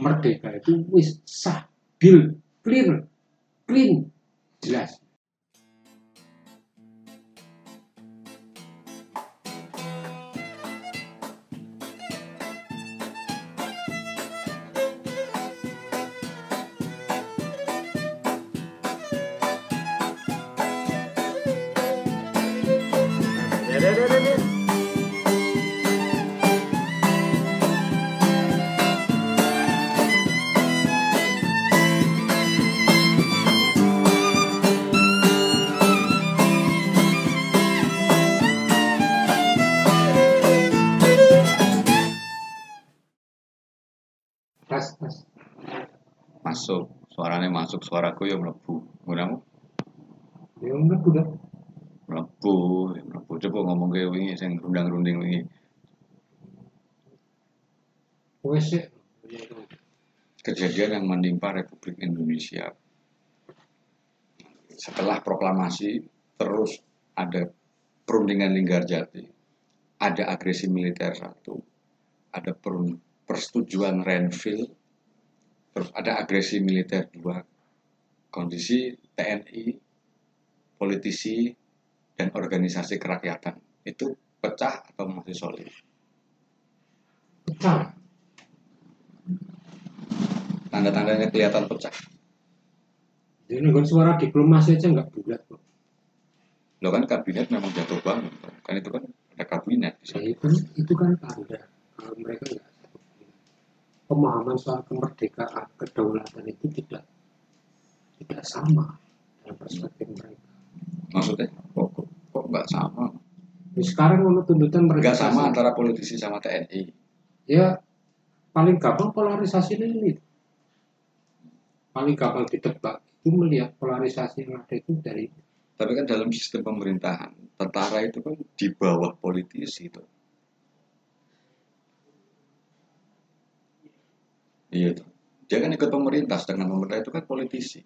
merdeka itu wis sah, bil, clear, clean, jelas. Masuk. Suaranya masuk suaraku ya melebu. Gunamu Ya enggak udah. melebu ya coba ngomong ke wingi sing rundang runding wingi sih. kejadian yang menimpa Republik Indonesia. Setelah proklamasi terus ada perundingan Linggarjati ada agresi militer satu. Ada persetujuan Renville terus ada agresi militer dua kondisi TNI politisi dan organisasi kerakyatan itu pecah atau masih solid Pecah. tanda-tandanya kelihatan pecah Jadi nggak suara diplomasi aja nggak bulat kok. lo kan kabinet memang jatuh bangun kan itu kan ada kabinet Ya, itu, itu kan tanda kalau mereka nggak. Pemahaman soal kemerdekaan kedaulatan itu tidak tidak sama dalam perspektif mereka. maksudnya kok kok, kok nggak sama? Jadi sekarang menurut tuntutan mereka nggak sama antara politisi sama TNI ya paling gampang polarisasi ini paling gampang ditebak. Itu melihat polarisasi yang ada itu dari tapi kan dalam sistem pemerintahan tentara itu kan di bawah politisi itu iya tuh. Dia kan ikut pemerintah sedangkan pemerintah itu kan politisi.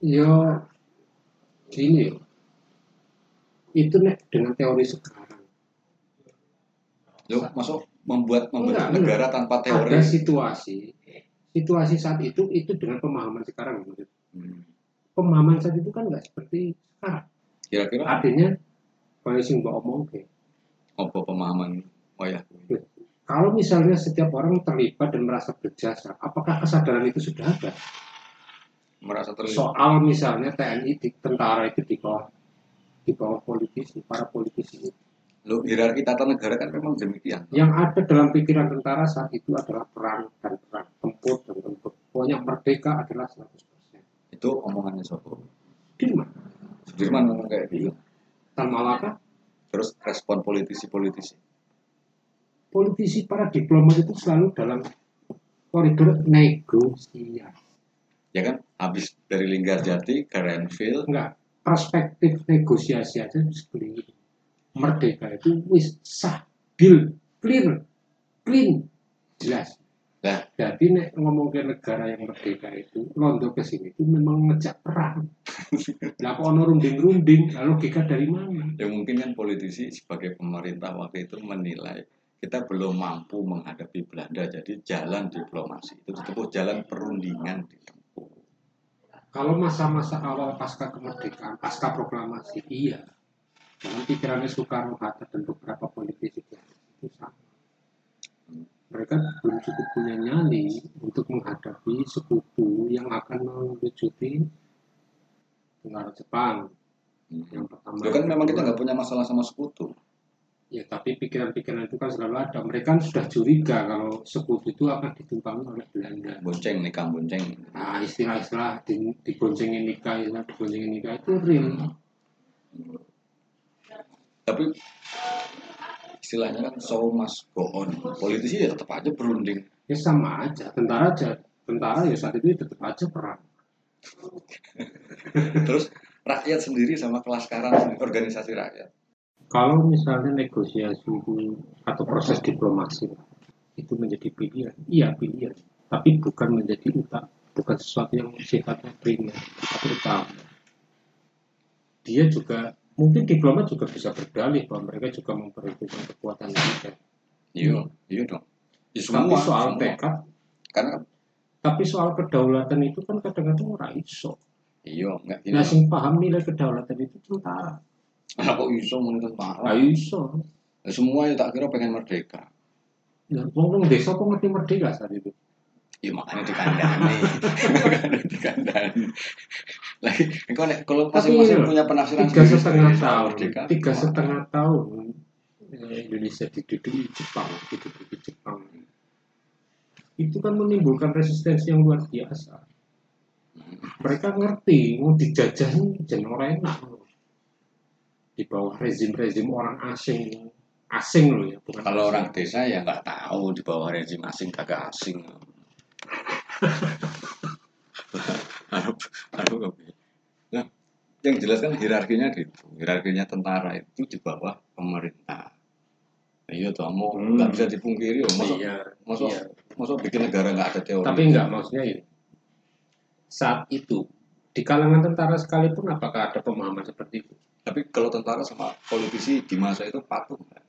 Ya gini ya. Itu nek dengan teori sekarang. Lo masuk membuat membuat Enggak, negara tanpa teori. ada situasi. Situasi saat itu itu dengan pemahaman sekarang. Hmm. pemahaman saat itu kan nggak seperti sekarang. Kira-kira? Artinya kalau sing mbak omong oke. Apa pemahaman oh ya kalau misalnya setiap orang terlibat dan merasa berjasa apakah kesadaran itu sudah ada? Merasa terlibat. Soal misalnya TNI di tentara itu di bawah di bawah politisi para politisi itu. lo hierarki tata negara kan memang demikian. Yang ada dalam pikiran tentara saat itu adalah perang dan perang tempur dan tempur. Pokoknya merdeka adalah 100% itu omongannya Sopo. Dirman Sudirman ngomong kayak gitu. Tan Malaka? Terus respon politisi-politisi politisi para diplomat itu selalu dalam koridor negosiasi. Ya kan? Habis dari Linggarjati ke Renville enggak. Perspektif negosiasi aja seperti ini merdeka itu wis sah bil clear clean jelas. Lah. jadi nek ngomong ke negara yang merdeka itu londo ke sini itu memang ngejak perang. Lah kok ono runding-runding logika dari mana? Ya mungkin kan politisi sebagai pemerintah waktu itu menilai kita belum mampu menghadapi Belanda jadi jalan diplomasi. Itu disebut jalan perundingan ditempuh kalau masa-masa awal pasca kemerdekaan pasca proklamasi iya. Dalam pikirannya Soekarno Hatta dan beberapa politisi itu sama. Mereka belum cukup punya nyali untuk menghadapi sekutu yang akan mewujuti negara Jepang. Yang pertama Loh kan memang kita nggak punya masalah sama sekutu ya tapi pikiran-pikiran itu kan selalu ada. Mereka kan sudah curiga kalau sekutu itu akan ditumpangi oleh Belanda. Bonceng nikah bonceng. Nah istilah-istilah di, diboncengin nikah istilah diboncengin nikah itu real. Tapi istilahnya kan show must go on. Politisi ya tetap aja berunding. Ya sama aja. Tentara aja tentara ya saat itu tetap aja perang. Terus rakyat sendiri sama kelas sekarang organisasi rakyat kalau misalnya negosiasi atau proses diplomasi itu menjadi pilihan iya pilihan. Tapi bukan menjadi utama bukan sesuatu yang sifatnya primer tapi utama dia juga mungkin diplomat juga bisa berdalih bahwa mereka juga memperhitungkan kekuatan militer iya iya dong. Ya, tapi soal semua. tekad. Karena tapi soal kedaulatan itu kan kadang-kadang ora iso. Iya enggak gini nah sing paham nilai kedaulatan itu tentara Lah kok iso muni tentara ora iso Ya, semua ya tak kira pengen merdeka. Ya wong desa kok ngerti merdeka saat itu? Ya makanya dikandani. Makanya dikandani. Lagi engkau nek kalau masing-masing punya penafsiran tiga setengah tahun merdeka tiga setengah tahun eh, Indonesia diduduki Jepang diduduki Jepang. Itu kan menimbulkan resistensi yang luar biasa. Mereka ngerti mau dijajah jangan orang enak di bawah rezim-rezim orang asing asing loh ya bukan kalau asing. orang desa ya nggak tahu di bawah rezim asing kagak asing nah yang jelas kan hierarkinya gitu hierarkinya tentara itu di bawah pemerintah iya tuh mau Hmm. nggak bisa dipungkiri oh, masuk iya, masuk iya. masuk bikin negara nggak ada teori tapi enggak maksudnya ini saat itu di kalangan tentara sekalipun apakah ada pemahaman seperti itu tapi kalau tentara sama politisi di masa itu patuh nggak?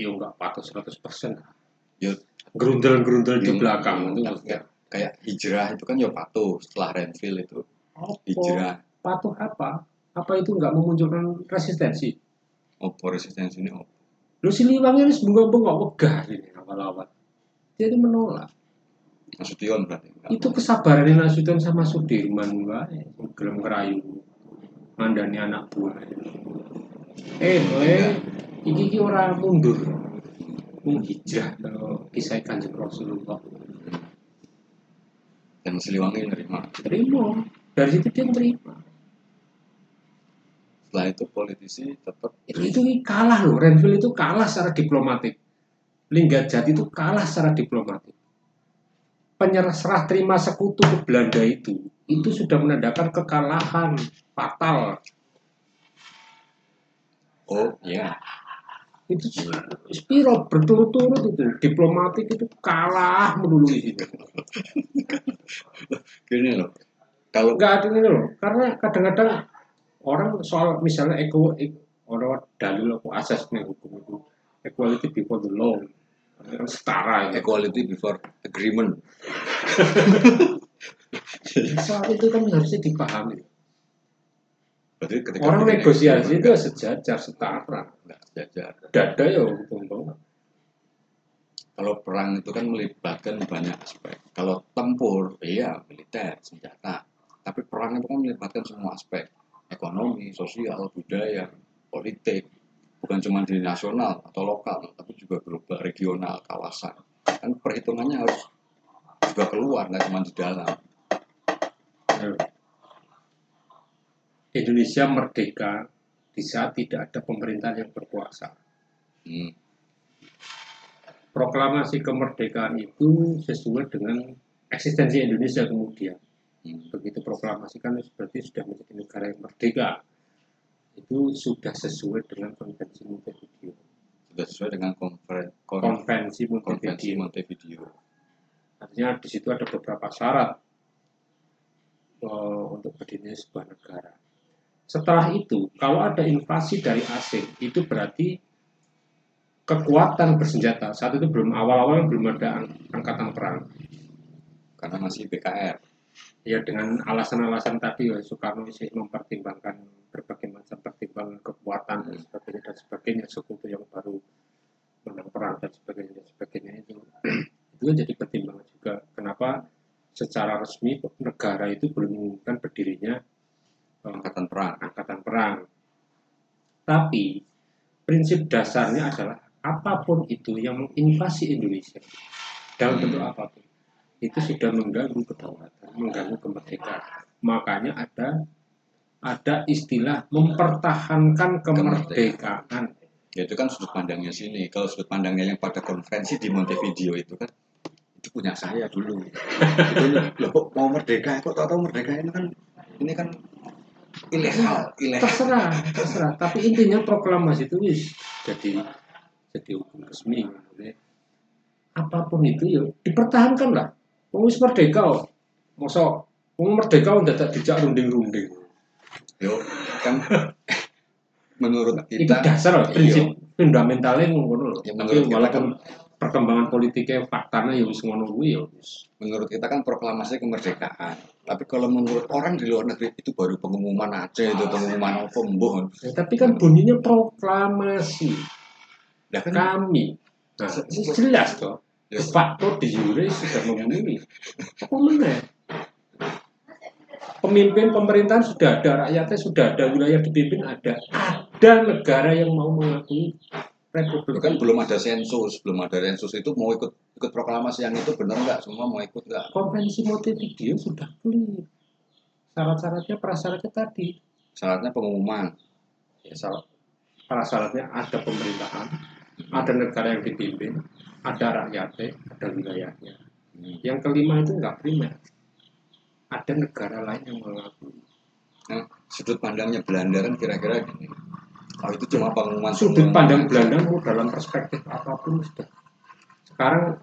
ya enggak patuh 100% ya. Gerundel-gerundel di Iya, belakang. itu tapi maksudnya kayak hijrah itu kan ya patuh setelah Renville itu. Apa? Hijrah. Patuh apa? Apa itu enggak memunculkan resistensi? Opo resistensi ini opo? Lu siliwangi harus bunga-bunga wegah ini awal-awal. Dia itu menolak Nasution berarti itu kesabaran Nasution sama Sudirman wae gelem ngerayu. Mandani anak buah. Eh eh iki iki ora mundur. Mung hijrah kalau kisah kanjeng Rasulullah dan Siliwangi nerima? Terima dari situ dia terima setelah itu politisi tetap itu, itu kalah loh Renville itu kalah secara diplomatik. Linggadjati itu kalah secara diplomatik penyerah terima sekutu ke Belanda itu itu sudah menandakan kekalahan fatal. Oh ya itu spiro berturut-turut itu diplomatik itu kalah melulu di situ. Gini loh kalau nggak ada ini loh karena kadang-kadang orang soal misalnya eko ek- orang dalil apa asas nih hukum itu equality before the law kan setara ya equality before agreement. Soal itu kan harusnya dipahami. Berarti ketika orang negosiasi itu sejajar setara. Nggak sejajar. Dada ya untung kalau perang itu kan melibatkan banyak aspek. Kalau tempur iya militer senjata. Tapi perang itu kan melibatkan semua aspek. Ekonomi sosial budaya politik bukan cuma di nasional atau lokal tapi juga global regional kawasan. Kan perhitungannya harus juga keluar nggak cuma di dalam. Indonesia merdeka di saat tidak ada pemerintahan yang berkuasa. Hmm. proklamasi kemerdekaan itu sesuai dengan eksistensi Indonesia kemudian. Hmm. begitu proklamasi kan berarti sudah menjadi negara yang merdeka itu sudah sesuai dengan konvensi Montevideo. Sudah sesuai dengan konfer- kon- konvensi konvensi Montevideo. Artinya di situ ada beberapa syarat eh, untuk berdirinya sebuah negara. Setelah itu kalau ada invasi dari asing itu berarti kekuatan bersenjata saat itu belum awal-awal belum ada ang- angkatan perang. Karena masih BKR ya dengan alasan-alasan tadi ya Soekarno masih mempertimbangkan berbagai macam pertimbangan kekuatan dan sebagainya dan sebagainya sekutu yang baru menang perang dan sebagainya dan sebagainya itu. Itu kan jadi pertimbangan juga. Kenapa secara resmi negara itu belum mengumumkan berdirinya eh, angkatan perang. Angkatan perang. Tapi prinsip dasarnya adalah apa pun itu yang menginvasi Indonesia dalam bentuk apa pun itu sudah mengganggu kedaulatan, mengganggu kemerdekaan. Makanya ada ada istilah mempertahankan kemerdekaan. ya itu kan sudut pandangnya sini kalau sudut pandangnya yang pada konferensi di Montevideo itu kan itu punya saya dulu itu loh mau merdeka kok tahu merdeka ini kan ini kan ilegal ilegal Terserah, terserah. Tapi intinya proklamasi itu wis jadi jadi hukum resmi. Apa pun itu ya dipertahankan lah. Wong wis merdeka kok. Mosok wong merdeka udah tak dijak runding-runding. yo kan menurut itu kita dasar loh, prinsip fundamentalnya ngono loh. Ya, Tapi walaupun kan- perkembangan politiknya faktanya ya wis ngono kuwi ya wis. menurut kita kan proklamasi kemerdekaan. Tapi kalau menurut orang di luar negeri itu baru pengumuman aja itu pengumuman apa. Ya, tapi kan bunyinya proklamasi Lah kan kami. Nah, jelas toh. Ya. Facto di jure sudah memenuhi. Apa mana? Pemimpin pemerintahan sudah ada, rakyatnya sudah ada, wilayah dipimpin ada. Ada negara yang mau mengakui republik. kan belum ada sensus, belum ada sensus itu mau ikut ikut proklamasi yang itu benar nggak? Semua mau ikut nggak? Konvensi Montevideo sudah clear. Syarat-syaratnya, prasyaratnya tadi. Syaratnya pengumuman. Ya, syarat- prasyaratnya ada pemerintahan, ada negara yang dipimpin, ada rakyatnya, ada wilayahnya. Hmm. Yang kelima itu nggak primer. Ada negara lain yang mengakui. Nah, sudut pandangnya Belanda kan kira-kira gini. Oh itu cuma pengumuman. Sudut pandang. Belanda mau dalam perspektif apa pun sudah. Sekarang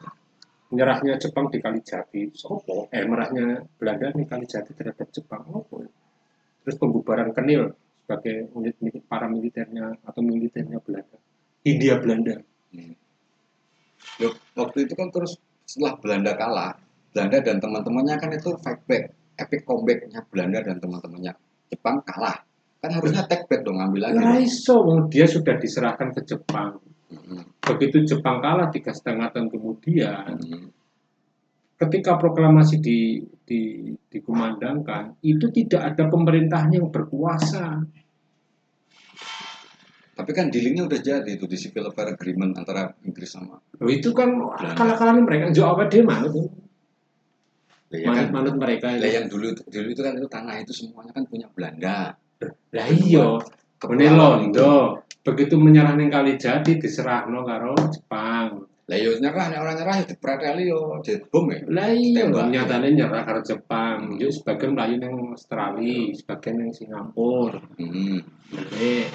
menyerahnya Jepang di Kalijati, sopo? Eh, merahnya Belanda di Kalijati terhadap Jepang, opo? Terus pembubaran Kenil sebagai unit milik paramiliternya atau militernya Belanda. Hindia Belanda. Hmm. Loh, waktu itu kan terus setelah Belanda kalah, Belanda dan teman-temannya kan itu fight back, epic comebacknya Belanda dan teman-temannya. Jepang kalah, kan harusnya take back dong ambil lagi. Ora iso, dia sudah diserahkan ke Jepang. Hmm, Begitu Jepang kalah tiga setengah tahun kemudian, hmm. ketika proklamasi di, di, dikumandangkan, itu tidak ada pemerintahan yang berkuasa. Tapi kan dealingnya udah jadi itu di civil affair agreement antara Inggris sama Loh, itu kan kalah-kalahan mereka, jauh apa dia manut, ya, kan manut, manut mereka. lah itu. yang dulu dulu itu kan itu tanah itu semuanya kan punya Belanda Lah iya, Ini Londo, begitu menyerah ning Kalijati diserahno karo Jepang. lah yo nyerah nek orang nyerah ya dipreteli yo bom ya Lah iya, nyatane nyerah karo Jepang. Yo sebagian mlayu ning Australia, sebagian ning Singapura. hmm. Eh,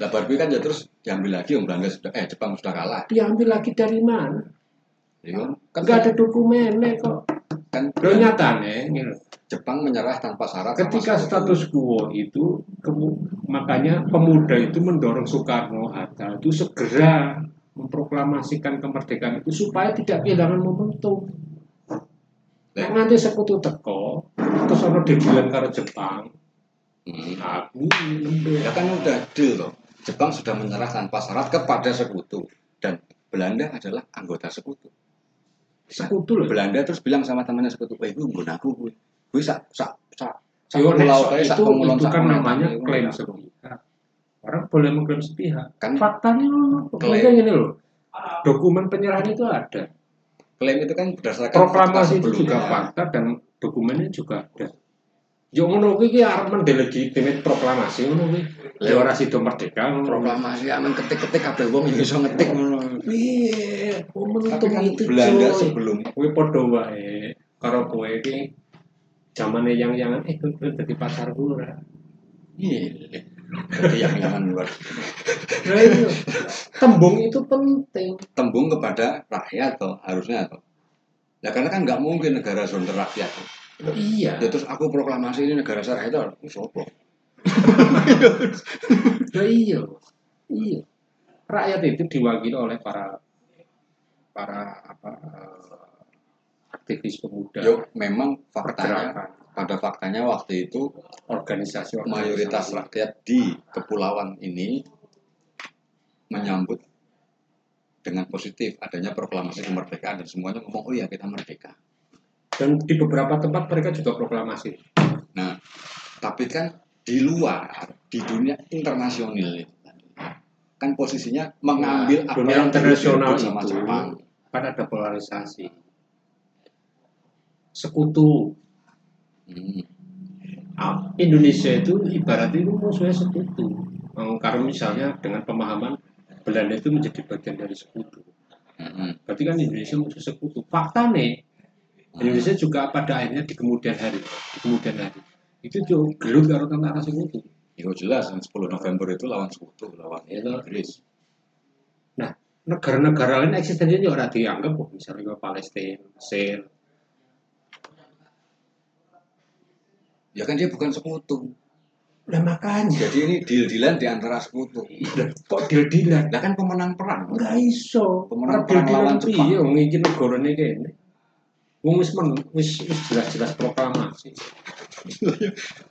lah Barbie kan ya terus diambil lagi yang Belanda sudah eh Jepang sudah kalah diambil lagi dari mana? ya kan Enggak ada dokumennya kok. Kan Lo nyatane, gitu. Jepang menyerah tanpa syarat ketika status quo itu, kemu- makanya pemuda itu mendorong Soekarno Hatta itu segera memproklamasikan kemerdekaan itu supaya tidak kehilangan momentum. Nah, nanti sekutu teko, terus ono dibilang karo Jepang, Hmm. aku lembek. ya kan udah deal loh Jepang sudah menyerah tanpa syarat kepada sekutu dan Belanda adalah anggota sekutu Sekutu loh. Belanda terus bilang sama temannya sekutu eh gue nggon aku gue gue sak sak sak sak pulau so- kayak sak itu, pengulon itu sak kan namanya klaim aku. sepihak. Orang boleh mengklaim sepihak. kan Faktanya Klaim. kayak gini loh. Dokumen penyerahan itu ada. klaim itu kan berdasarkan Proklamasi itu juga fakta dan dokumennya juga ada. Yo ngono kuwi ki arep mendelegitimate proklamasi ngono kuwi. Ya ora sido merdeka proklamasi aman ketik-ketik kabeh wong iso ngetik ngono Piye? Momentum itu Belanda sebelum Kuwi padha wae karo kowe iki zamane yang-yangan eh kowe dadi pasar ora. iya jadi yang nyaman luar Nah, iya. Tembung itu penting. tembung kepada rakyat toh harusnya toh ya karena kan nggak mungkin negara zona rakyat toh. Iya. ya terus aku proklamasi ini negara saya itu sopo Nah, iya. Iya. Rakyat itu diwakili oleh para para apa aktivis pemuda, yo memang faktanya pergerakan, pada faktanya waktu itu organisasi mayoritas rakyat di kepulauan ini menyambut dengan positif adanya proklamasi kemerdekaan dan semuanya ngomong oh ya kita merdeka dan di beberapa tempat mereka juga proklamasi. Nah, tapi kan di luar di dunia internasional itu, kan posisinya mengambil Nah, apa dunia yang internasional direbut sama itu Jepang. kan ada polarisasi. Sekutu Hmm. Ah, Indonesia itu ibaratnya itu musuhnya sekutu. Karena misalnya dengan pemahaman Belanda itu menjadi bagian dari sekutu. Hmm. Berarti kan Indonesia musuh sekutu. Fakta nih, Indonesia juga pada akhirnya di kemudian hari, di kemudian hari itu tuh gelut karo tentara sekutu. Itu jelas yang 10 November itu lawan sekutu, lawan Itu. Inggris. Negara-negara lain eksistensinya juga ora dianggap kok, misalnya Palestina, Mesir. Ya kan dia bukan sekutu. Lah makanya. Jadi ini deal-dealan di antara sekutu. Kok deal-dealan? Lah kan pemenang perang. Enggak iso. Pemenang perang lawan Jepang. piye wong iki negarane kene. Wong wis men wis wis jelas-jelas proklamasi.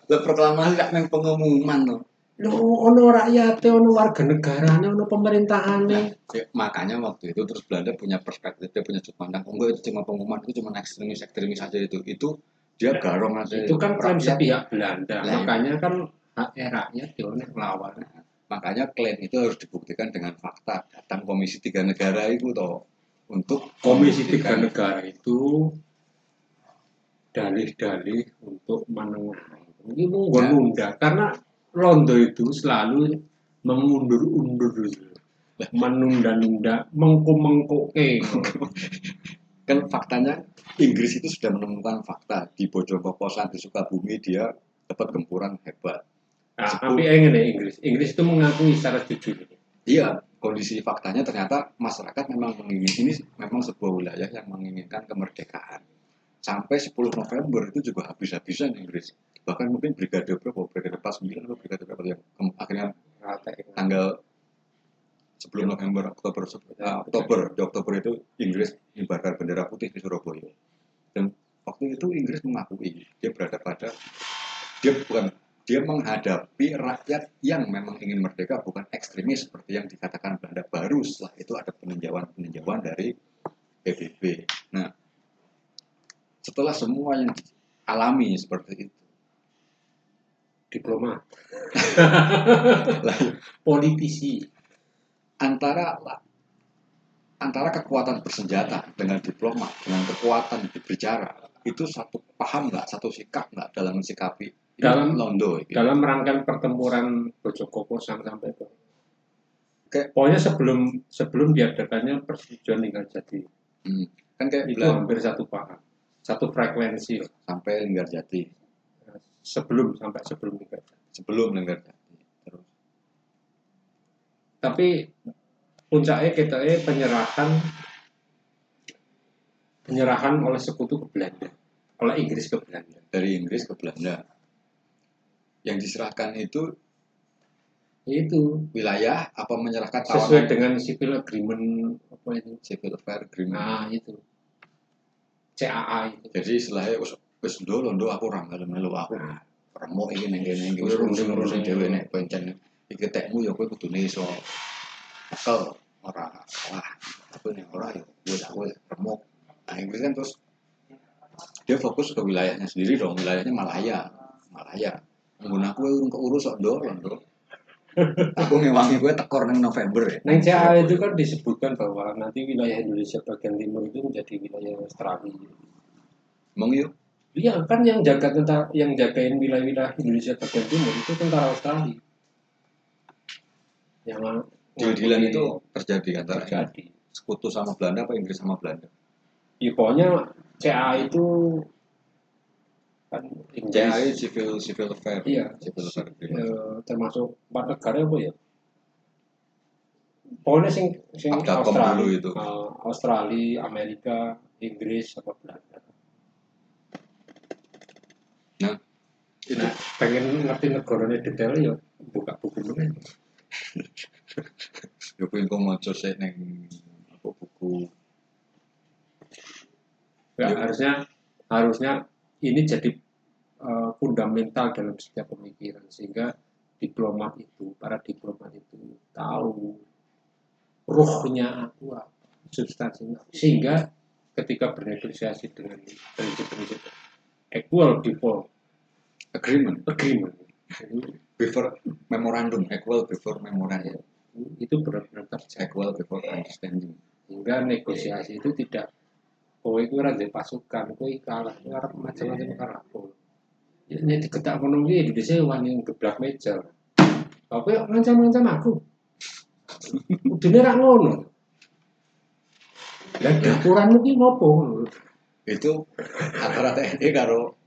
Lah proklamasi gak nang pengumuman loh. Lho ono rakyate, ono warga negarane, ono pemerintahane. Ya, makanya waktu itu terus Belanda punya perspektif, dia punya sudut pandang. Oh, itu cuma pengumuman, itu cuma ekstremis ekstremis aja itu. Itu dia garong aja. Itu kan klaim Rakyat. sepihak Belanda. Iya. Makanya kan hak rakyat dione lawan. Makanya klaim itu harus dibuktikan dengan fakta. Datang komisi tiga negara itu toh untuk Komisi tiga negara itu dalih-dalih untuk menengahi. Ini mau Ya. karena Londo itu selalu mengundur-undur, menunda-nunda, mengko-mengkoke. kan faktanya Inggris itu sudah menemukan fakta di Bojonegoro di Sukabumi dia dapat gempuran hebat. Nah, tapi yang ini Inggris, Inggris itu mengakui secara jujur. Iya, kondisi faktanya ternyata masyarakat memang menginginkan ini memang sebuah wilayah yang menginginkan kemerdekaan. Sampai 10 November itu juga habis-habisan Inggris. Bahkan mungkin brigade berapa, brigade pas 9 atau brigade berapa yang akhirnya tanggal sebelum November Oktober eh, Oktober di Oktober itu Inggris mengibarkan bendera putih di Surabaya dan waktu itu Inggris mengakui dia berada pada dia bukan dia menghadapi rakyat yang memang ingin merdeka bukan ekstremis seperti yang dikatakan Belanda. Baru setelah itu ada peninjauan peninjauan dari PBB nah setelah semua yang dialami seperti itu Diplomat, politisi. antara antara kekuatan bersenjata dengan diplomat dengan kekuatan berbicara itu satu paham nggak satu sikap nggak dalam mensikapi Dalam- Londo gitu. dalam rangkaian pertempuran Bojokoko sampai sampai itu. Kayak- Pokoknya sebelum sebelum diadakannya persetujuan tinggal jadi Hmm. kan kayak itu bilang hampir satu paham, satu frekuensi sampai Linggarjati sebelum sampai sebelum tinggal jadi. sebelum Linggarjati terus Tapi puncaknya kita eh, penyerahan penyerahan oleh sekutu ke Belanda, oleh Inggris ke Belanda. dari Inggris ke Belanda yang diserahkan itu Itu wilayah apa menyerahkan sesuai tawanan dengan civil agreement apa itu? civil affair agreement. Nah itu. CAA itu. jadi istilahnya wis wis ndo londo aku ora melu melu aku. Nah, ning kene iki wis Wis ngurusin ngurusin ngurusin dhewe nek pencen iki tekmu ya kowe kudune iso akal ora wah tapi nek ora ya wis aku remuk. Nah Inggris kan terus dia fokus ke wilayahnya sendiri dong wilayahnya Malaya. Malaya menggunakan kowe urung keurus kok ndo londo aku ngewangi kowe tekor ning November ya Neng CAA itu kan disebutkan bahwa nanti wilayah Indonesia bagian timur itu menjadi wilayah Australia. Emang yuk Iya kan yang jaga tentara yang jagain wilayah-wilayah Indonesia bagian timur itu tentara Australia. Yang deal-dealan itu terjadi antara terjadi. sekutu sama Belanda apa Inggris sama Belanda Ya, pokoknya CA itu kan Inggris, CAI civil civil affair Iya. civil affair eh, termasuk empat negara apa ya? Pokoknya sing sing Abdakom Australia, itu. eh, Australia, Amerika, Inggris, sama Belanda. Nah, itu Nah, pengen ngerti negaranya detail ya buka buku mana? yo pengen kok maca sih neng apa buku Ya, Ya. harusnya harusnya ini jadi eh, fundamental dalam setiap pemikiran sehingga diplomat itu para diplomat itu tahu ruhnya aku apa substansinya sehingga ketika bernegosiasi dengan prinsip-prinsip equal default agreement. agreement. Before memorandum equal before memorandum. Itu benar-benar equal before understanding. Sehingga negosiasi itu tidak kowe itu ora ndek pasukan kowe kalah kowe arep macam-macam kalah kowe ya nek diketak ngono kuwi Indonesia wani geblak meja. Ya ngancam-ngancam aku. Udine ra ngono. Lah dapuranmu ki ngopo? Itu antara TNI karo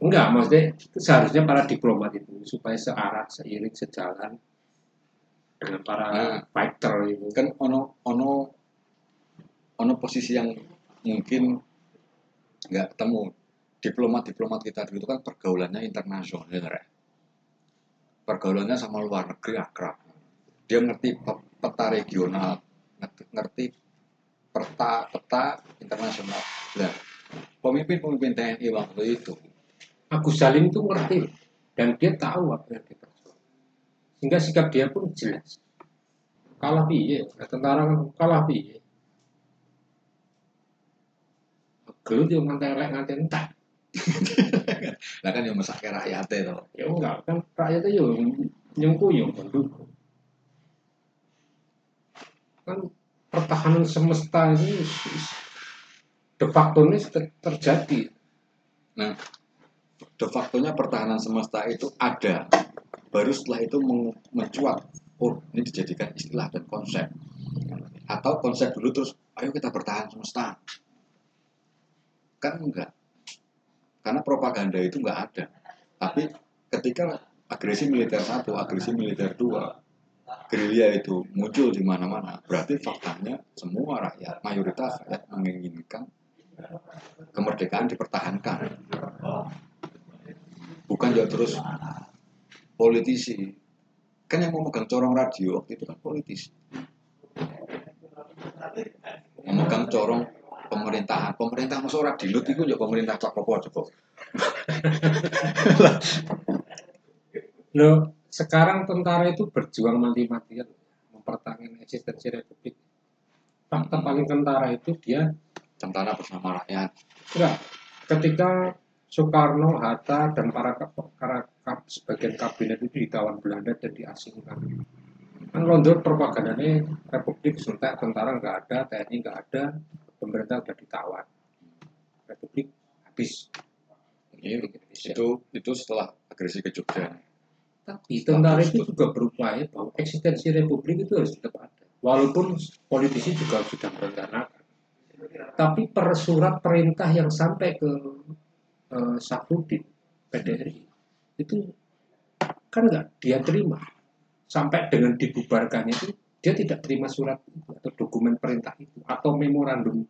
enggak maksudnya seharusnya para diplomat itu supaya searah seiring sejalan dengan para Nah. fighter itu. kan ono ono ono posisi yang mungkin nggak ketemu. Diplomat diplomat kita dulu kan pergaulannya internasional ya pergaulannya sama luar negeri akrab. Dia ngerti pe- peta regional ngerti, ngerti peta peta internasional. Nah pemimpin-pemimpin TNI waktu itu Agus Salim itu ngerti dan dia tahu apa yang kita sehingga sikap dia pun jelas. Kalah piye? Tentara kalah piye gelut yang ngantai elek ngantai entak lah kan yang mesake rakyatnya toh ya enggak kan rakyatnya yo nyengkuyung mendukung kan pertahanan semesta ini de facto ini ter- terjadi. De factonya pertahanan semesta itu ada. Baru setelah itu mencuat oh ini dijadikan istilah dan konsep. Atau konsep dulu terus ayo kita bertahan semesta kan enggak. Karena propaganda itu enggak ada. Tapi ketika agresi militer satu agresi militer dua gerilya itu muncul di mana-mana berarti faktanya semua rakyat mayoritas rakyat menginginkan kemerdekaan dipertahankan. Bukan juga terus politisi. Kan yang memegang corong radio itu kan politisi. Memegang corong pemerintahan pemerintah masuk ora dilut itu juga pemerintah cak apa coba Loh, sekarang tentara itu berjuang mati-matian mempertahankan eksistensi republik. Fakta paling tentara itu dia tentara bersama rakyat. Enggak ketika Soekarno, Hatta dan para, para kap- sebagian kabinet itu ditawan Belanda dan diasingkan. Kan Londo propagandanya republik suntek tentara nggak ada, TNI nggak ada, pemerintah udah ditawan. Republik habis. Ini itu itu setelah agresi ke Jogja Tapi tentara itu juga berupaya bahwa eksistensi republik itu harus tetap ada. Walaupun politisi juga sudah merencanakan. Tapi per surat perintah yang sampai ke eh, Safruddin, PDRI, itu kan nggak dia terima. Sampai dengan dibubarkannya itu, dia tidak terima surat itu, atau dokumen perintah itu, atau memorandum.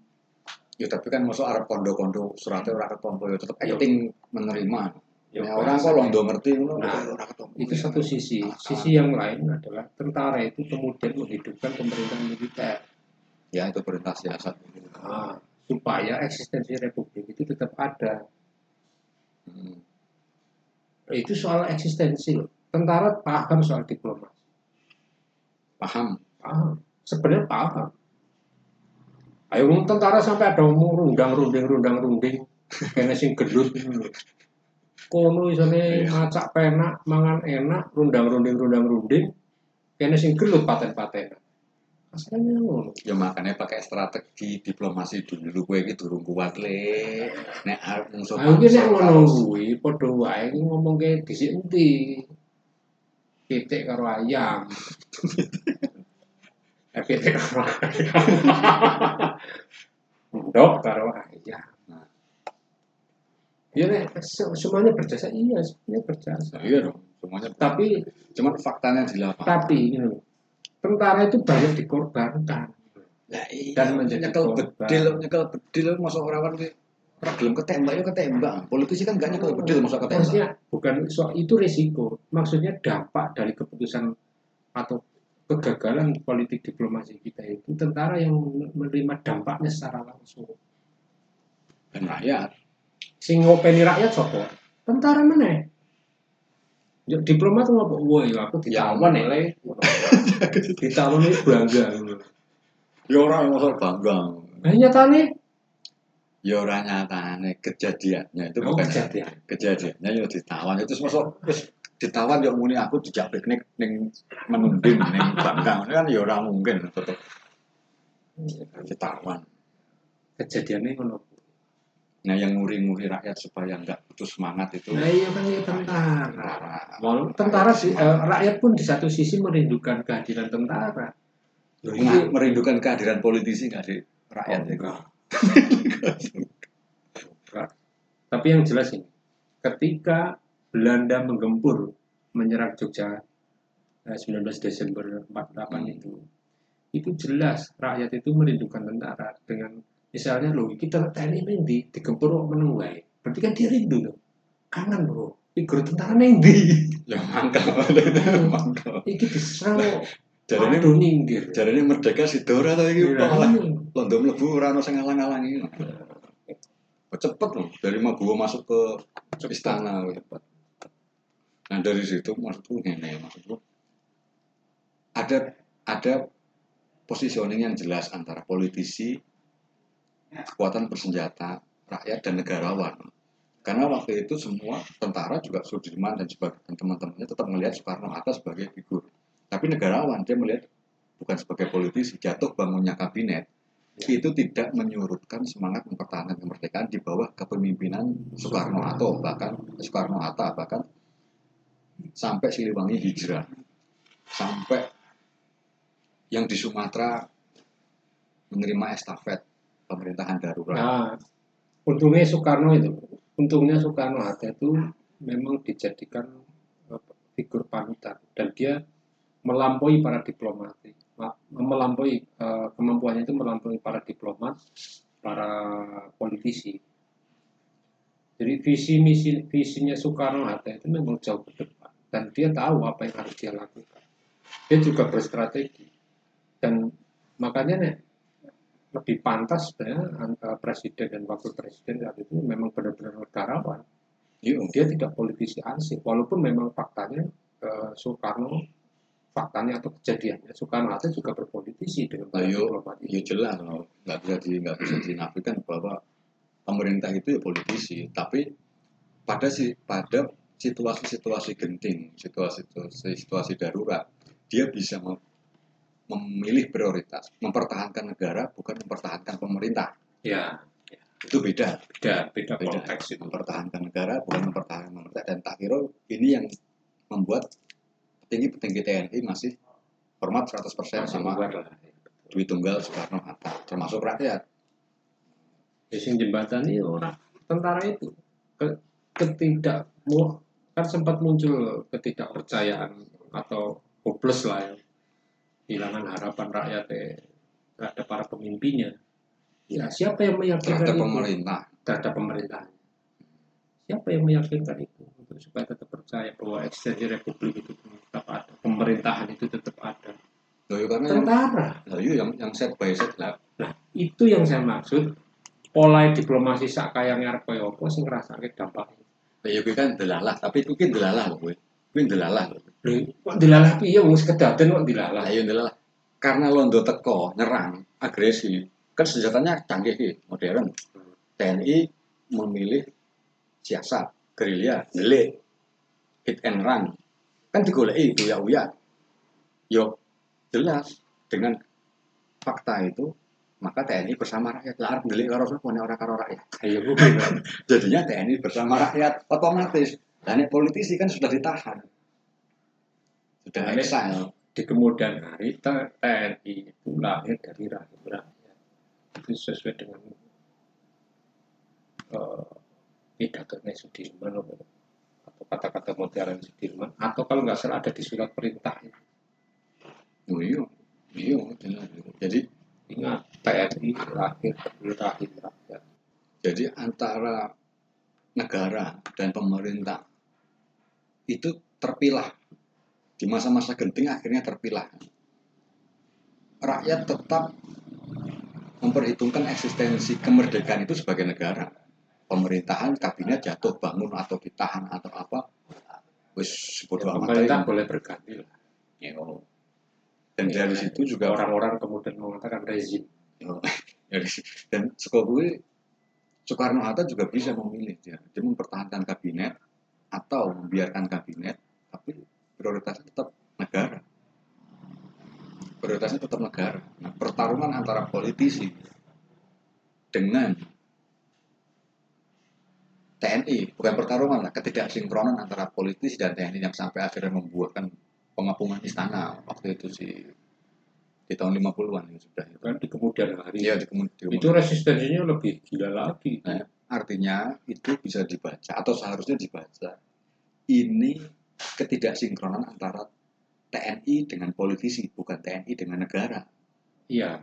ya tapi kan masuk Arab kondo-kondo suratnya ora ketompo ya tetap Iya. acting menerima Ya, Nah, orang kok londo ngerti Nah. Itu satu sisi. Sisi yang lain adalah tentara itu kemudian menghidupkan pemerintahan militer. ya itu perintah siasat Nah, supaya eksistensi republik itu tetap ada. Hmm. Itu soal eksistensi loh. Tentara paham soal diplomasi. paham Paham. Sebenarnya paham. Ayo ngomong tentara sampai ada umur rundang runding rundang runding kayaknya sing gelut kono isone Iya. macak penak mangan enak rundang runding rundang runding kayaknya sing gelut paten paten asalnya ngono ya makanya pakai strategi diplomasi dulu gue gitu durung kuat le nek arep musuh Ayo ki nek ngono kuwi padha wae ki ngomong ke dhisik endi. Pitik karo ayam. Pitik karo ayam. Ndok karo ayam. Ya nek se- semuanya berjasa iya, semuanya berjasa. iya dong semuanya Tapi cuman faktanya di lapangan tapi ini loh, tentara itu banyak dikorbankan. ya iya Dan menjadi nyekel korban. bedil nyekel bedil masuk orang orang ora gelem ketembak ya ketembak politisi kan gak nyekel bedil masuk ketembak Maksudnya bukan soal itu risiko, maksudnya dampak dari keputusan atau kegagalan politik diplomasi kita itu tentara yang menerima dampaknya secara langsung. dan rakyat Sing ngopeni rakyat sopo? Tentara mana? Ya, diplomat ngopo? Ya aku ditawan ya, ditawan ini bangga. ya orang masuk bangga Nah, nyatane ya orang nyatane kejadiannya itu oh, bukan kejadian. kejadiannya ya ditawan itu masuk terus ditawan ya muni aku dijak piknik ning menunding ning bangga Ini kan ya ora mungkin tetep ditawan Kejadiannya ngono. nah yang nguri-nguri rakyat supaya nggak putus semangat itu Nah, iya kan ya tentara. tentara Walaupun tentara sih, eh, rakyat pun di satu sisi merindukan kehadiran tentara. Loh, Nah, ini merindukan kehadiran politisi nggak di rakyat Oh. Enggak. Tapi yang jelas ini, ketika Belanda menggempur menyerang Jogja eh, 19 Desember 48 Hmm. itu, itu jelas rakyat itu merindukan tentara dengan misalnya loh kita TNI ini di digempur kok meneng wae. Berarti kan dia rindu loh. Kangen bro. figur tentara neng di Ya mangkel. mangkel. iki diserang Jarane Waduh ninggir jarane merdeka Sidora to iki Iya. malah londo mlebu ora ono sing ngalang-alangi. Cepet loh dari Maguwo masuk ke istana cepet. Nah dari situ maksudku gini, maksudku ada ada positioning yang jelas antara politisi, kekuatan bersenjata, rakyat dan negarawan. Karena waktu itu semua tentara juga Sudirman dan sebagai dan teman-temannya tetap melihat Soekarno Hatta sebagai figur. Tapi negarawan dia melihat bukan sebagai politisi, jatuh bangunnya kabinet itu tidak menyurutkan semangat mempertahankan kemerdekaan di bawah kepemimpinan Soekarno Hatta bahkan Soekarno Hatta bahkan sampai Siliwangi hijrah. Sampai yang di Sumatera menerima estafet pemerintahan darurat. Nah, untungnya Soekarno itu, untungnya Soekarno Hatta itu memang dijadikan figur panutan. Dan dia melampaui para diplomat, Ma- melampaui eh, kemampuannya itu melampaui para diplomat, para politisi. Jadi visi misi visinya Soekarno Hatta itu memang jauh dan dia tahu apa yang harus dia lakukan. Dia juga berstrategi dan makanya nih lebih pantas sebenarnya antara presiden dan wakil presiden saat itu memang benar-benar negarawan. Iya, Dia tidak politisi ansih, walaupun memang faktanya eh, Soekarno faktanya atau kejadiannya Soekarno Hatta juga berpolitisi dengan para Ayo, diplomat ya itu. jelas nggak bisa di nggak bisa dinafikan bahwa pemerintah itu ya politisi tapi pada si pada situasi-situasi genting situasi-situasi situasi darurat dia bisa mem- memilih prioritas mempertahankan negara bukan mempertahankan pemerintah. Ya, itu beda. Beda, beda beda. konteks itu. mempertahankan negara bukan mempertahankan pemerintah. Dan tak kira ini yang membuat petinggi-petinggi TNI masih hormat 100% sama Luar lah. Dwi Tunggal Soekarno Hatta termasuk rakyat. Ya, sing jembatan ini orang tentara itu Ke- ketidak kan sempat muncul ketidakpercayaan atau hopeless lah ya. Kehilangan harapan rakyat eh, terhadap para pemimpinnya. Ya siapa yang meyakinkan terhadap itu? pemerintah. Terhadap pemerintahan siapa yang meyakinkan itu? Untuk supaya tetap percaya bahwa eksistensi republik itu tetap ada pemerintahan itu tetap ada. Loh, ya karena yang, tentara loh, iya, yang yang set by set lah. Itu yang saya maksud. Pola diplomasi sak kaya ngarep kaya apa sing ngrasake dampaknya ya kuwi kan delalah. Tapi itu kan delalah loh kuwi kuwi delalah. Kok dilalah piye? Wong sekedaden kok dilalah lah iya delalah. Karena londo teko nyerang agresi kan senjatanya canggih ki modern. TNI memilih siasat gerilya delik hit and run. Kan digoleki uya uya yo jelas dengan fakta itu maka TNI bersama rakyat. Lah arep delik karo sapa nek ora karo rakyat? Ayo bukan jadinya TNI bersama rakyat otomatis. Dan politisi kan sudah ditahan. Sudah Nah, ini- exile di kemudian hari TNI itu lahir dari rahim rakyat. Itu sesuai dengan uh, pidatonya Sudirman atau kata-kata modern Sudirman atau kalau nggak salah ada di surat perintah oh iya. Iya jadi ingat TNI lahir dari rahim rakyat. Jadi antara negara dan pemerintah itu terpilah. Di masa-masa genting akhirnya terpilah. Rakyat tetap memperhitungkan eksistensi kemerdekaan itu sebagai negara. Pemerintahan kabinet jatuh bangun atau ditahan atau apa wis Ya, amat pemerintah boleh berganti lah. Yo. Dan dari situ juga orang-orang kemudian mengatakan rezim. Yo. Dari si- dan Soekarno Soekarno Hatta juga bisa memilih dia. Dia mempertahankan kabinet atau membiarkan kabinet tapi prioritasnya tetap negara. Prioritasnya tetap negara. Nah pertarungan antara politisi dengan TNI bukan pertarungan lah ketidaksinkronan antara politisi dan TNI yang sampai akhirnya membuahkan pengapungan istana waktu itu sih. Di tahun 50-an ya sudah itu. kan di kemudian hari. Iya, di kemudian, di itu resistensinya lebih gila lagi. Nah, artinya itu bisa dibaca atau seharusnya dibaca. Ini ketidaksinkronan antara TNI dengan politisi bukan TNI dengan negara. Iya.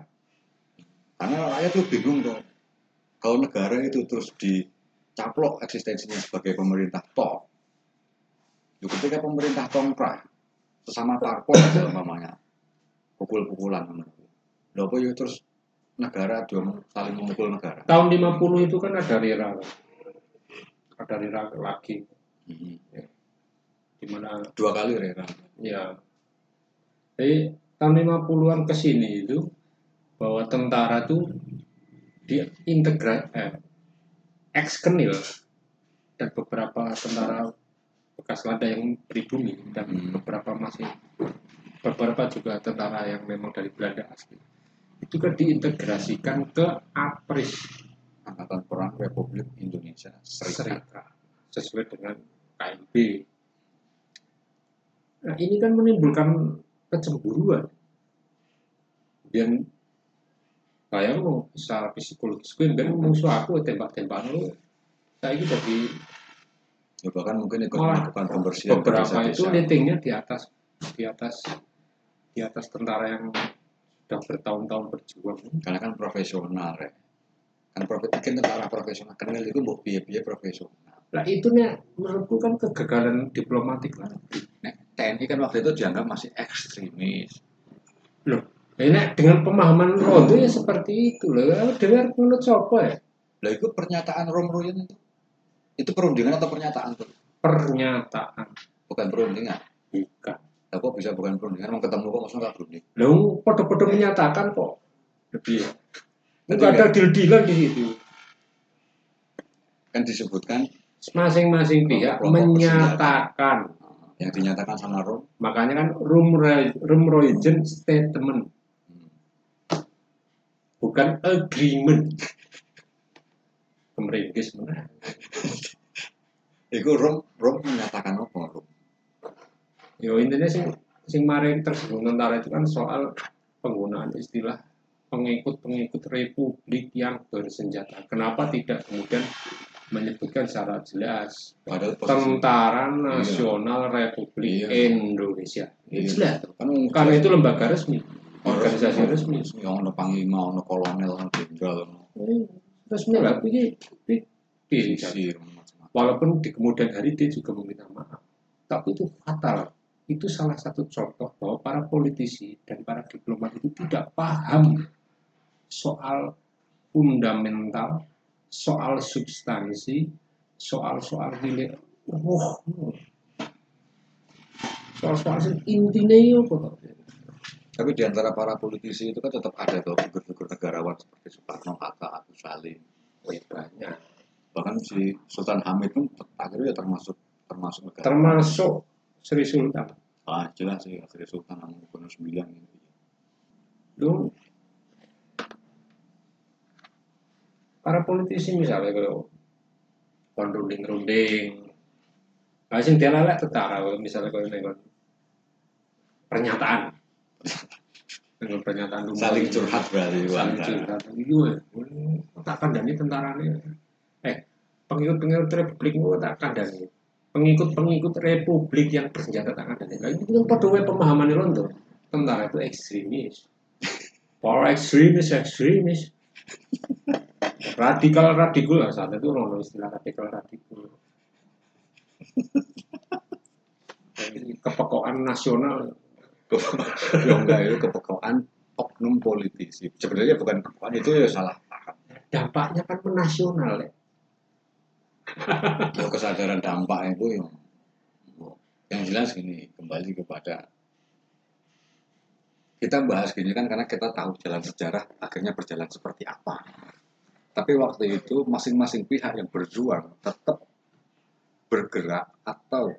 Karena rakyat tuh bingung tuh. Kalau negara itu terus dicaplok eksistensinya sebagai pemerintah toh Yo, ketika pemerintah tongkrah sesama parpol aja umpamanya pukul-pukulan. Lho apa ya terus negara dong saling memukul negara. Tahun 50 itu kan ada Rira. Ada Rira lagi Mhm. di mana Dua kali Rera. ya. Jadi tahun 50-an ke sini itu bahwa tentara tuh diintegra eh, ekskenil dan beberapa tentara bekas lada yang pribumi dan Hmm. beberapa masih beberapa juga tentara yang memang dari Belanda asli itu kan diintegrasikan ke APRIS Angkatan Perang Republik Indonesia Serikat. Serikat sesuai dengan KMB. Nah ini kan menimbulkan kecemburuan dan kayak mau secara psikologis gue kan musuh aku tembak-tembakan lu saya ini jadi Ya, bahkan mungkin ikut Malah melakukan pembersihan beberapa itu ratingnya di atas di atas di atas tentara yang sudah bertahun-tahun berjuang Karena kan profesional ya. Kan kan tentara profesional kenal itu mbok biaya-biaya profesional. Nah itu nih menurutku kan kegagalan diplomatik lah. Nek TNI kan waktu itu dianggap masih ekstremis. Loh, ini dengan pemahaman Rondo ya seperti itu loh. Dengar menurut siapa ya? Lah itu pernyataan Rom Royen itu. Itu perundingan atau pernyataan tuh? Pernyataan. Bukan perundingan. Bukan. Lah kok bisa bukan perundingan? Mau ketemu kok maksudnya nggak berunding? Loh, podo-podo menyatakan kok. Lebih. Berarti Enggak ada deal-dealan di situ. Kan disebutkan Masing-masing pihak menyatakan. yang dinyatakan sama Rom. Makanya kan room Rumroijen statement, Hmm. bukan agreement. Kemeringkis mana? Itu Rom Rom menyatakan apa Rom? Yo intinya sing sing mari tersinggung tentara itu kan soal penggunaan istilah pengikut-pengikut republik yang bersenjata. Kenapa tidak kemudian menyebutkan secara jelas Padahal Tentara Nasional Republik Iya. Indonesia. Iya. Jelas. kan Karena itu lembaga resmi, organisasi resmi. yang ono panglima, ono kolonel, ono jenderal, Resmi lah, ini, ini, walaupun di kemudian hari dia juga meminta maaf. Tapi itu fatal. Itu salah satu contoh bahwa para politisi dan para diplomat itu tidak paham soal fundamental, soal substansi, soal-soal nilai. Wah, soal-soal intinya ya apa toh? Tapi di antara para politisi itu kan tetap ada tuh figur-figur negarawan seperti Soekarno, Hatta, Agus Salim. Banyak. Bahkan si Sultan Hamid pun akhirnya ya termasuk termasuk negarawan. Termasuk Sri Sultan. Ah, jelas sih akhirnya Sultan Hamengkubuwono IX gitu. Lu para politisi misalnya kalau kon runding-runding Nah, sing dialelek tentara kalau misalnya kalau nengon pernyataan dengan pernyataan rumah Saling curhat berarti saling curhat. Iya tak kandani tentara eh pengikut-pengikut republik mau tak kandani. Pengikut-pengikut republik yang bersenjata tak kandani. Nah, itu kan pada pemahaman itu tentara itu ekstremis. Para ekstremis ekstremis. Radikal radikal lah saat itu orang istilah radikal radikal kepekoan nasional ya enggak itu kepekaan oknum politisi. Sebenarnya bukan kepekaan itu ya salah paham. dampaknya kan menasional ya Ya, kesadaran dampak itu yang yang jelas gini kembali kepada kita bahas gini kan karena kita tahu jalan sejarah akhirnya berjalan seperti apa. Tapi waktu itu masing-masing pihak yang berjuang tetap bergerak atau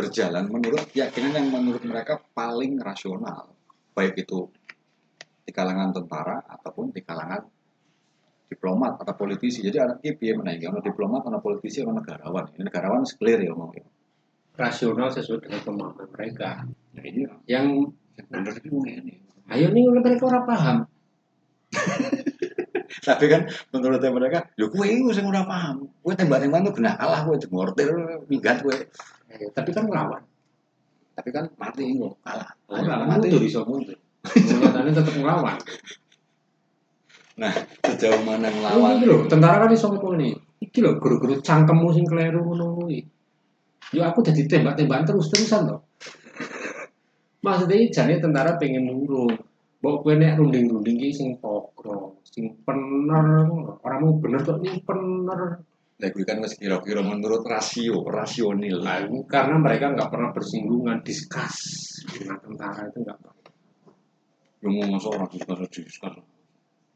berjalan menurut keyakinan yang menurut mereka paling rasional, baik itu di kalangan tentara ataupun di kalangan diplomat atau politisi. Jadi anak ini biar menaiki ono diplomat, ono politisi, ono negarawan. Ini negarawan clear ya ngomong. rasional sesuai dengan pemahaman mereka Nah, ini yang itu ini. ayo nih mereka orang paham Tapi kan menurut mereka, lho kowe iku sing ora paham. Kowe tembak-tembakan tuh kena kalah kowe demortir minggat kowe. Eh, tapi kan ngelawan Tapi kan mati iku kalah. orang mati. mundur bisa mundur kenyataannya tetap ngelawan Nah, sejauh mana Lawan ngelawan iki lho, tentara kan iso ngomong nih. Iki lho guru-guru cangkemmu sing kleru ngono kuwi. yo aku jadi tembak-tembakan terus-terusan toh maksudnya jane tentara pengen nurung mbok kowe nek runding-runding iki sing pokro sing bener orang mau bener kok ini bener Nah, gue kan masih kira-kira menurut rasio, rasionil. Nah, karena mereka nggak pernah bersinggungan, diskus dengan tentara itu nggak pernah. Yang mau masuk orang diskus diskus.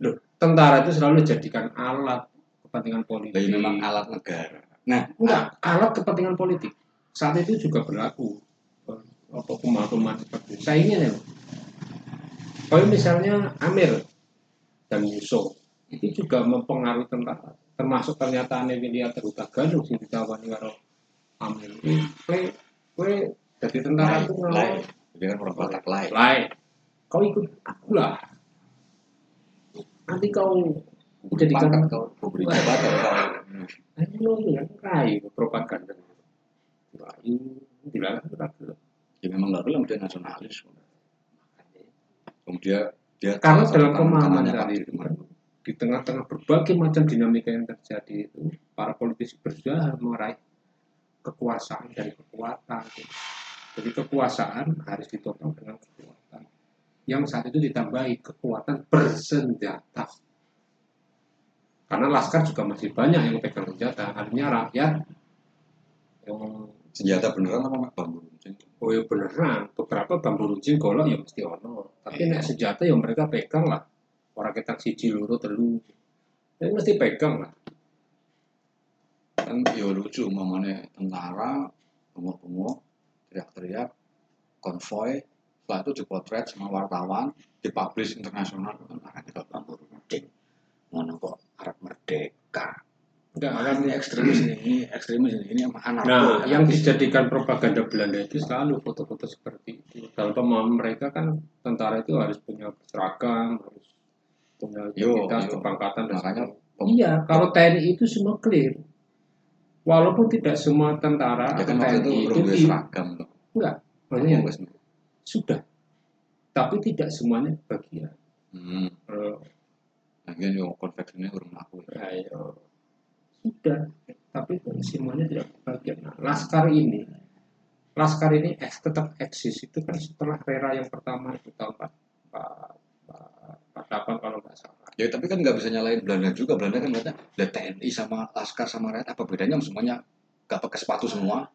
Loh, tentara itu selalu dijadikan alat kepentingan politik. Jadi memang alat negara. Nah, Enggak, alat kepentingan politik. Saat itu juga berlaku. Apa pemahaman seperti itu. Saya ingin ya. Kalau misalnya Amir dan Yusuf itu juga mempengaruhi tentara. Termasuk pernyataan Emilia Teruta Galuh sing ditawani karo Amir. Kowe kowe jadi tentara itu lain. Kan orang Batak lain. lain. Kau ikut aku lah. Nanti kau jadikan Pangkat kau, kau beri jabatan kau. Ayo lo bilang rai propaganda. Rai bilang. Ya memang nggak bilang dia nasionalis. Kemudian dia Karena salah dalam pemahaman Dirman. di tengah-tengah berbagai macam dinamika yang terjadi itu para politisi berusaha meraih kekuasaan dan kekuatan. Jadi kekuasaan harus ditopang dengan kekuatan. Yang saat itu ditambahi kekuatan bersenjata. Karena laskar juga masih banyak yang pegang senjata. Artinya rakyat yang senjata beneran apa bambu runcing? Oh ya beneran, beberapa bambu runcing golok ya mesti ono. Tapi Iya. nek senjata yang mereka pegang lah. Orang kita siji loro telu. Ya mesti pegang lah. Kan ya lucu mamane tentara bengok-bengok teriak-teriak konvoy setelah itu dipotret sama wartawan dipublish internasional tentara kita bambu runcing ngono kok Arab merdeka Enggak, Makanya ini ekstremis ini, ini ekstremis ini, ini anarko. Nah, ya, yang dijadikan propaganda Belanda itu selalu foto-foto seperti itu. Dalam pemahaman mereka kan tentara itu harus punya seragam, harus punya identitas, kepangkatan dan Makanya sebagainya. Iya, kalau TNI itu semua clear. Walaupun tidak semua tentara ya kan itu TNI itu, di- seragam loh. enggak, maksudnya sudah. Tapi tidak semuanya bagian. Hmm. Eh, Lagian yo konveksinya urung aku. ayo sudah tapi semuanya tidak bagian. Nah, laskar ini laskar ini eks, tetap eksis. Itu kan setelah era yang pertama itu tahun 48 kalau nggak salah. Ya tapi kan nggak bisa nyalain Belanda juga. Belanda kan katanya ada TNI sama Laskar sama rakyat apa bedanya semuanya? Nggak pakai sepatu semua,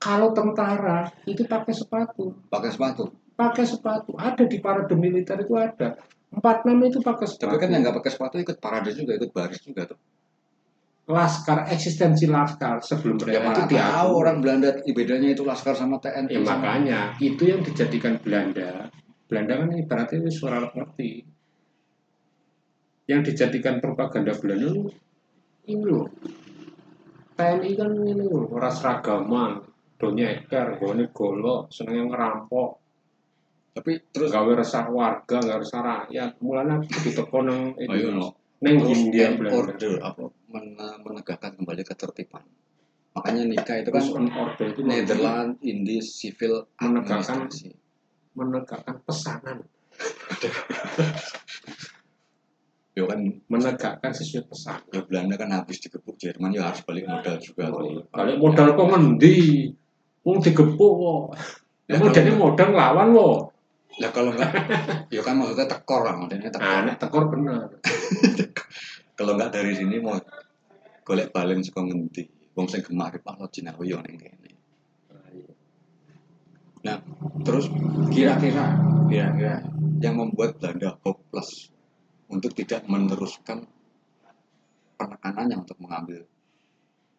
kalau tentara itu pakai sepatu. Pakai sepatu. pakai sepatu. Ada di parade militer itu ada. 46 itu pakai sepatu. Tapi kan yang nggak pakai sepatu ikut parade juga, ikut baris juga tuh. Laskar eksistensi laskar sebelum Ya mereka mana itu tahu diakui. orang Belanda bedanya itu Laskar sama TNI. Ya sama- makanya itu yang dijadikan Belanda. Belanda kan ibaratnya itu suara ngerti. Yang dijadikan propaganda Belanda itu ini loh. TNI kan ini loh, orang seragaman, do nyeker, gone golok, seneng ngerampok, Tapi terus gawe resah warga, gawe resah rakyat. Mulanya nang oh, iya, no. neng Hindia and Belanda. order apa menegakkan kembali ketertiban. Makanya nikah itu kan order itu Netherlands Indies Civil Menegakkan- menegakkan pesanan, Ya kan menegakkan sesuai pesan. ya Belanda kan habis digebuk Jerman ya harus balik modal juga. tuh. Balik modal kok ngendi? Wong digepuk kok. Ya, kalau- jadi modal nglawan lo. Lah kalau enggak, ya kan maksudnya tekor lah, maksudnya tekor. Nek tekor bener. Kalau enggak dari sini mau golek balen saka ngendi? Wong sing gemar Pak lo Cinawi yo ning kene. Nah, terus kira-kira kira-kira yang membuat Belanda hopeless untuk tidak meneruskan penekanannya untuk mengambil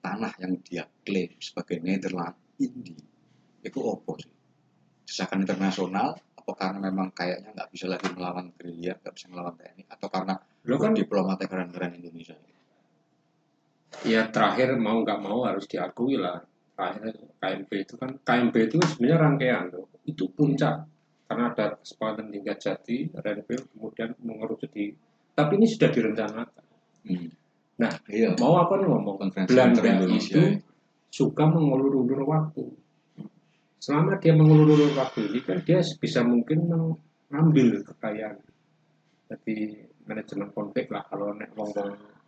tanah yang dia klaim sebagai Netherlands Indi itu apa sih? Desakan internasional apa karena memang kayaknya nggak bisa lagi melawan gerilya, nggak bisa melawan TNI atau karena Lo kan diplomat keren-keren Indonesia ya terakhir mau nggak mau harus diakui lah. Terakhir KMP itu kan KMP itu sebenarnya rangkaian tuh. Itu puncak karena ada kesepakatan tingkat jati, Renville kemudian mengerucut di tapi ini sudah direncanakan. hmm. Nah, iya Mau apa nih ngomong? konferensi Belanda Indonesia itu suka mengulur-ulur waktu. Selama dia mengulur-ulur waktu ini kan dia bisa mungkin mengambil kekayaan. Jadi manajemen konflik lah. Kalau nek wong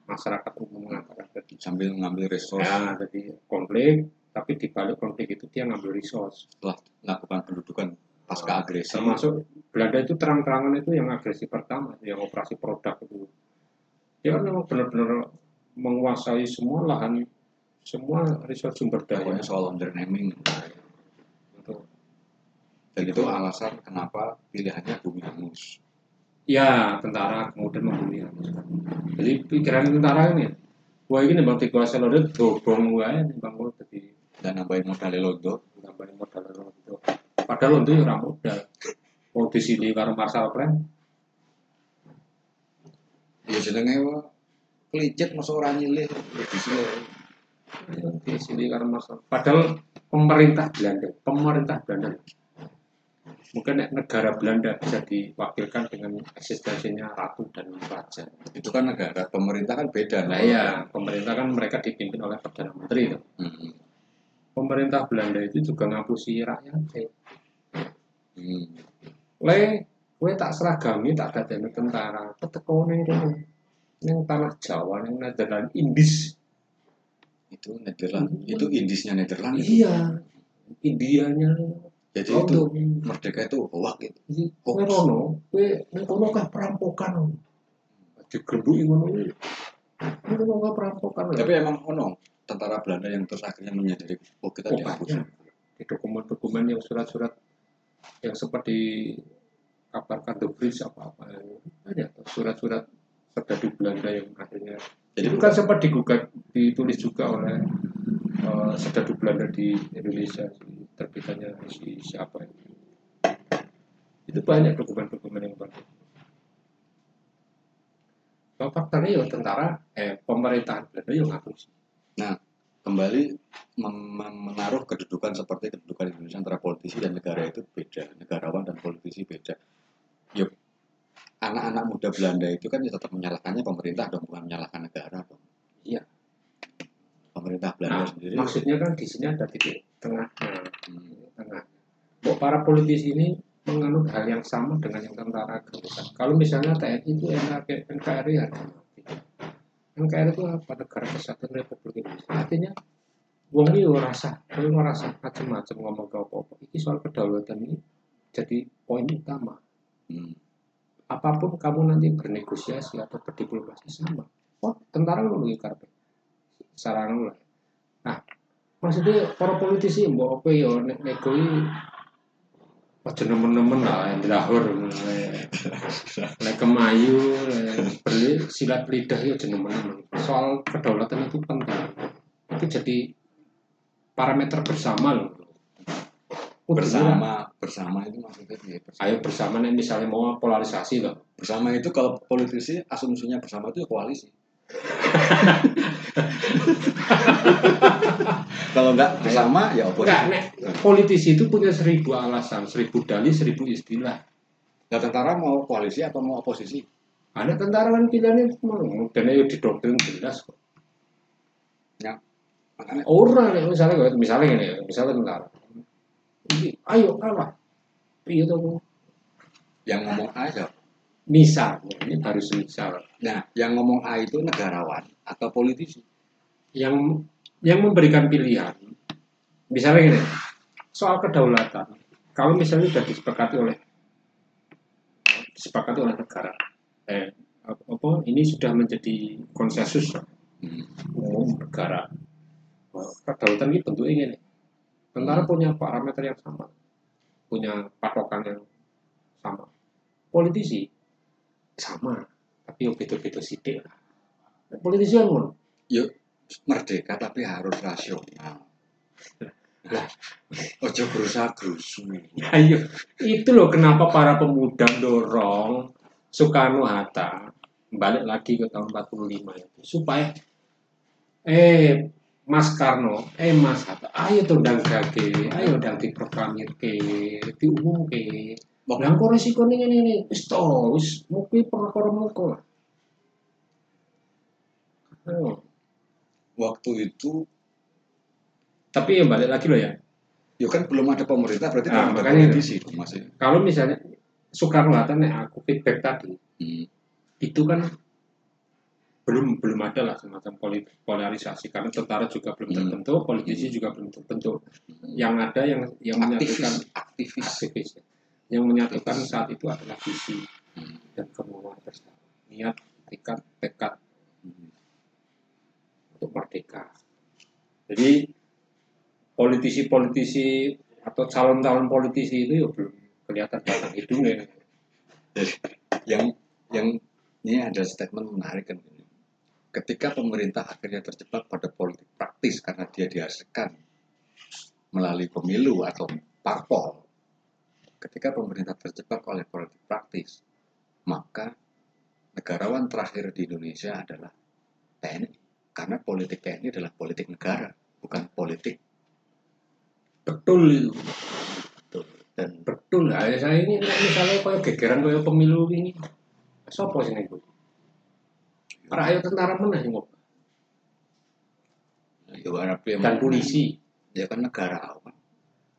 masyarakat umum mengatakan tadi. sambil mengambil resource. Ya, jadi konflik tapi di balik konflik itu dia ngambil resource. Setelah melakukan pendudukan pasca agresi termasuk Belanda itu terang-terangan itu yang agresi pertama yang operasi produk itu. Dia kan memang benar-benar menguasai semua lahan semua resource sumber daya. Pokoknya soal undernaming dan itu alasan kenapa pilihannya bumi hangus ya tentara kemudian membunuh jadi pikiran tentara ini wah ini bang dikuasai lo dia dobong wae nih bang lo jadi dan nambahin modal londo nambahin modal lo padahal lo itu ora modal. Mau di sini karo Marshall Plan ya jenenge wa, kelicit masuk orang nyilih? Ya di sini. Di sini karena masalah. Padahal pemerintah Belanda, pemerintah Belanda, mungkin negara Belanda bisa diwakilkan dengan eksistensinya ratu dan raja. itu kan negara pemerintah kan beda Nah ya, pemerintah kan mereka dipimpin oleh perdana menteri. tuh. Hmm. Pemerintah Belanda itu juga ngapusi rakyat. Hmm. Le, gue tak seragami, tak ada tentara, teteko neng kono. Neng tanah Jawa, neng Nederland, Indis. itu Nederland itu Indisnya Nederland Iya, Indianya. Jadi Oh, itu merdeka itu hoak gitu Jadi, kowe rono, kowe ning kono kah perampokan. Digerbuki ngono kuwi. Kono kah perampokan. tapi emang ono tentara Belanda yang terus akhirnya menyadari oh kita oh, dihapus banyak. Di dokumen-dokumen yang surat-surat yang seperti kabarkan The Bridge apa-apa tuh surat-surat serdadu Belanda yang akhirnya jadi itu kan sempat digugat ditulis juga oleh eh, serdadu Belanda di Indonesia si terbitannya si siapa itu itu banyak dokumen-dokumen yang banyak Kalau faktanya ya tentara eh pemerintahan Belanda ya ngaku sih. Kembali menaruh kedudukan seperti kedudukan Indonesia antara politisi dan negara itu beda. Negarawan dan politisi beda. Yuk anak-anak muda Belanda itu kan ya tetap menyalahkannya pemerintah dong bukan menyalahkan negara dong. Pemerintah Belanda Nah, sendiri maksudnya kan di sini ada titik tengahnya hmm, tengah para politisi ini menganut hal yang sama dengan yang tentara. Kalau misalnya TNI itu NKRI ada. NKRI itu apa? Negara Kesatuan Republik Indonesia. Artinya wong ini ora rasa, kowe ora rasa macam-macam ngomong ke apa-apa. Ini soal kedaulatan ini jadi poin utama. hmm. Apa pun kamu nanti bernegosiasi atau berdiplomasi sama. Oh, tentara lu lagi karpe. Sarang lah. Nah, maksudnya para politisi mbok apa ya nek nego aja nemen-nemen lah yang dilahur nek kemayu beli silat lidah ya aja nemen-nemen. Soal kedaulatan itu penting. Itu jadi parameter bersama loh. Kudu bersama bersama itu maksudnya ya, bersama. ayo bersama nih misalnya mau polarisasi loh. Bersama itu kalau politisi asumsinya bersama itu ya koalisi kalau enggak bersama ya enggak oposisi nek politisi itu punya seribu alasan seribu dalih seribu istilah. Nah tentara mau koalisi atau mau oposisi? Ada tentara kan pilihannya mau dan ayo didoktrin jelas kok. Makanya. Orang nih misalnya misalnya gini misalnya tentara. Ini ayo kalah. Iya tuh yang ngomong A ya misalnya ini harus misal. Nah yang ngomong A itu negarawan atau politisi yang yang memberikan pilihan. Misalnya gini soal kedaulatan. Kalau misalnya sudah disepakati oleh disepakati oleh negara eh apa ini sudah menjadi konsensus umum negara. Kedaulatan ini bentuknya gini. Tentara punya parameter yang sama punya patokan yang sama. Politisi sama. Tapi yo beda-beda sidik lah. Politisi kan ngono? Merdeka tapi harus rasional. Lah. ojo berusaha gerusu ayo itu loh kenapa para pemuda dorong Soekarno Hatta balik lagi ke tahun 45 itu supaya eh Mas Karno, eh Mas Hatta, ayo tuh gage, ayo ndang diproklamirke, diumumke. Wah. Lah kok resiko ini ini wis to, wis mungkin perkara mengko lah. Oh, waktu itu Tapi ya balik lagi loh ya. ya kan belum ada pemerintah berarti Ah, belum ada makanya politisi dong, Mas ya. Kalau misalnya Soekarno Hatta nek aku feedback tadi, Hmm. itu kan belum belum ada lah semacam polarisasi karena tentara juga belum Hmm. terbentuk, politisi juga belum terbentuk. Yang ada yang yang menyatukan aktivis aktivis aktivis ya. Yang menyatukan saat itu adalah visi dan kemauan bersama, niat, tekad, tekad untuk merdeka. Jadi politisi-politisi atau calon-calon politisi itu ya belum kelihatan batang hidungnya. yang yang ini ada statement menarik kan ketika pemerintah akhirnya terjebak pada politik praktis karena dia dihasilkan melalui pemilu atau parpol ketika pemerintah terjebak oleh politik praktis maka negarawan terakhir di Indonesia adalah TNI karena politik TNI adalah politik negara bukan politik Betul itu. betul dan Betul lah. Ya, saya ini misalnya kayak gegeran kayak pemilu ini. Sopo sih nego? Rakyat tentara mana yang ngopo? ya, Dan polisi. ya kan negarawan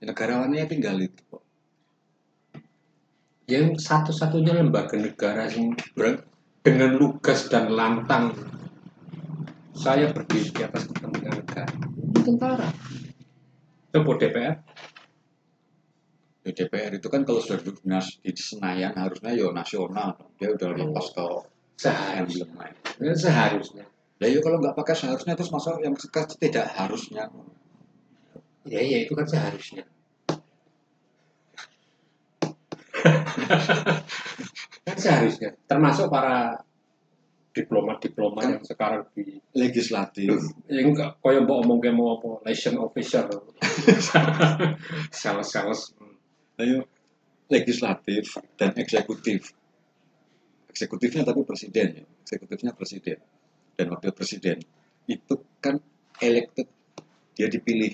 ya, negarawannya tinggal itu kok Yang satu-satunya lembaga negara yang Ber- dengan lugas dan lantang saya berdiri di atas kepentingan negara. Itu tentara. Coba DPR. di DPR itu kan kalau sudah duduk nas di Senayan harusnya yo nasional dia udah lepas ke Seharusnya. Ya, seharusnya. Lah yo kalau nggak pakai seharusnya terus masa yang sekarang tidak harusnya. Ya, ya itu kan seharusnya. Kan seharusnya. Termasuk para diplomat-diplomat Kan- yang sekarang di Legislatif. ya enggak kau yang mau ngomong kayak mau apa liaison officer sales-sales Ayo legislatif dan eksekutif. Eksekutifnya tapi presiden ya. Eksekutifnya presiden dan wakil presiden itu kan elected dia dipilih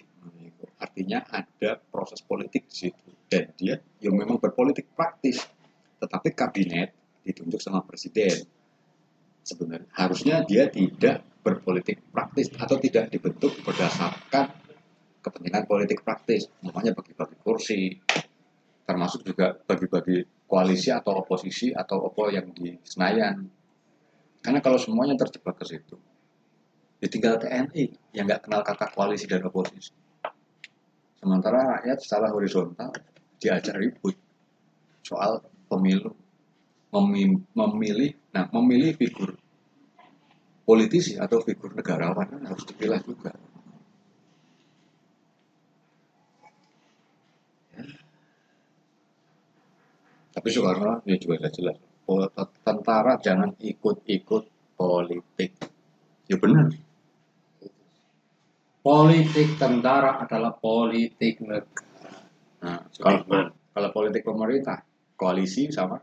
artinya ada proses politik di situ. Dan dia yang memang berpolitik praktis. Tetapi kabinet ditunjuk sama presiden. Sebenarnya harusnya dia tidak berpolitik praktis atau tidak dibentuk berdasarkan kepentingan politik praktis. Namanya bagi-bagi kursi termasuk juga bagi-bagi koalisi atau oposisi atau apa yang di Senayan. Karena kalau semuanya terjebak ke situ ditinggal TNI yang nggak kenal kata koalisi dan oposisi sementara rakyat secara horizontal diajak ribut soal pemilu Memi- memilih nah memilih figur politisi atau figur negarawan kan harus dipilah juga. Tapi Soekarno ya juga jelas. Tentara jangan ikut-ikut politik. Ya benar politik tentara adalah politik negara. Nah, kalau kalau politik pemerintah koalisi sama?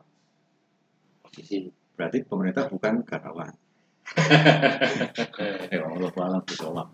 Posisi berarti pemerintah bukan negarawan ya Allah alam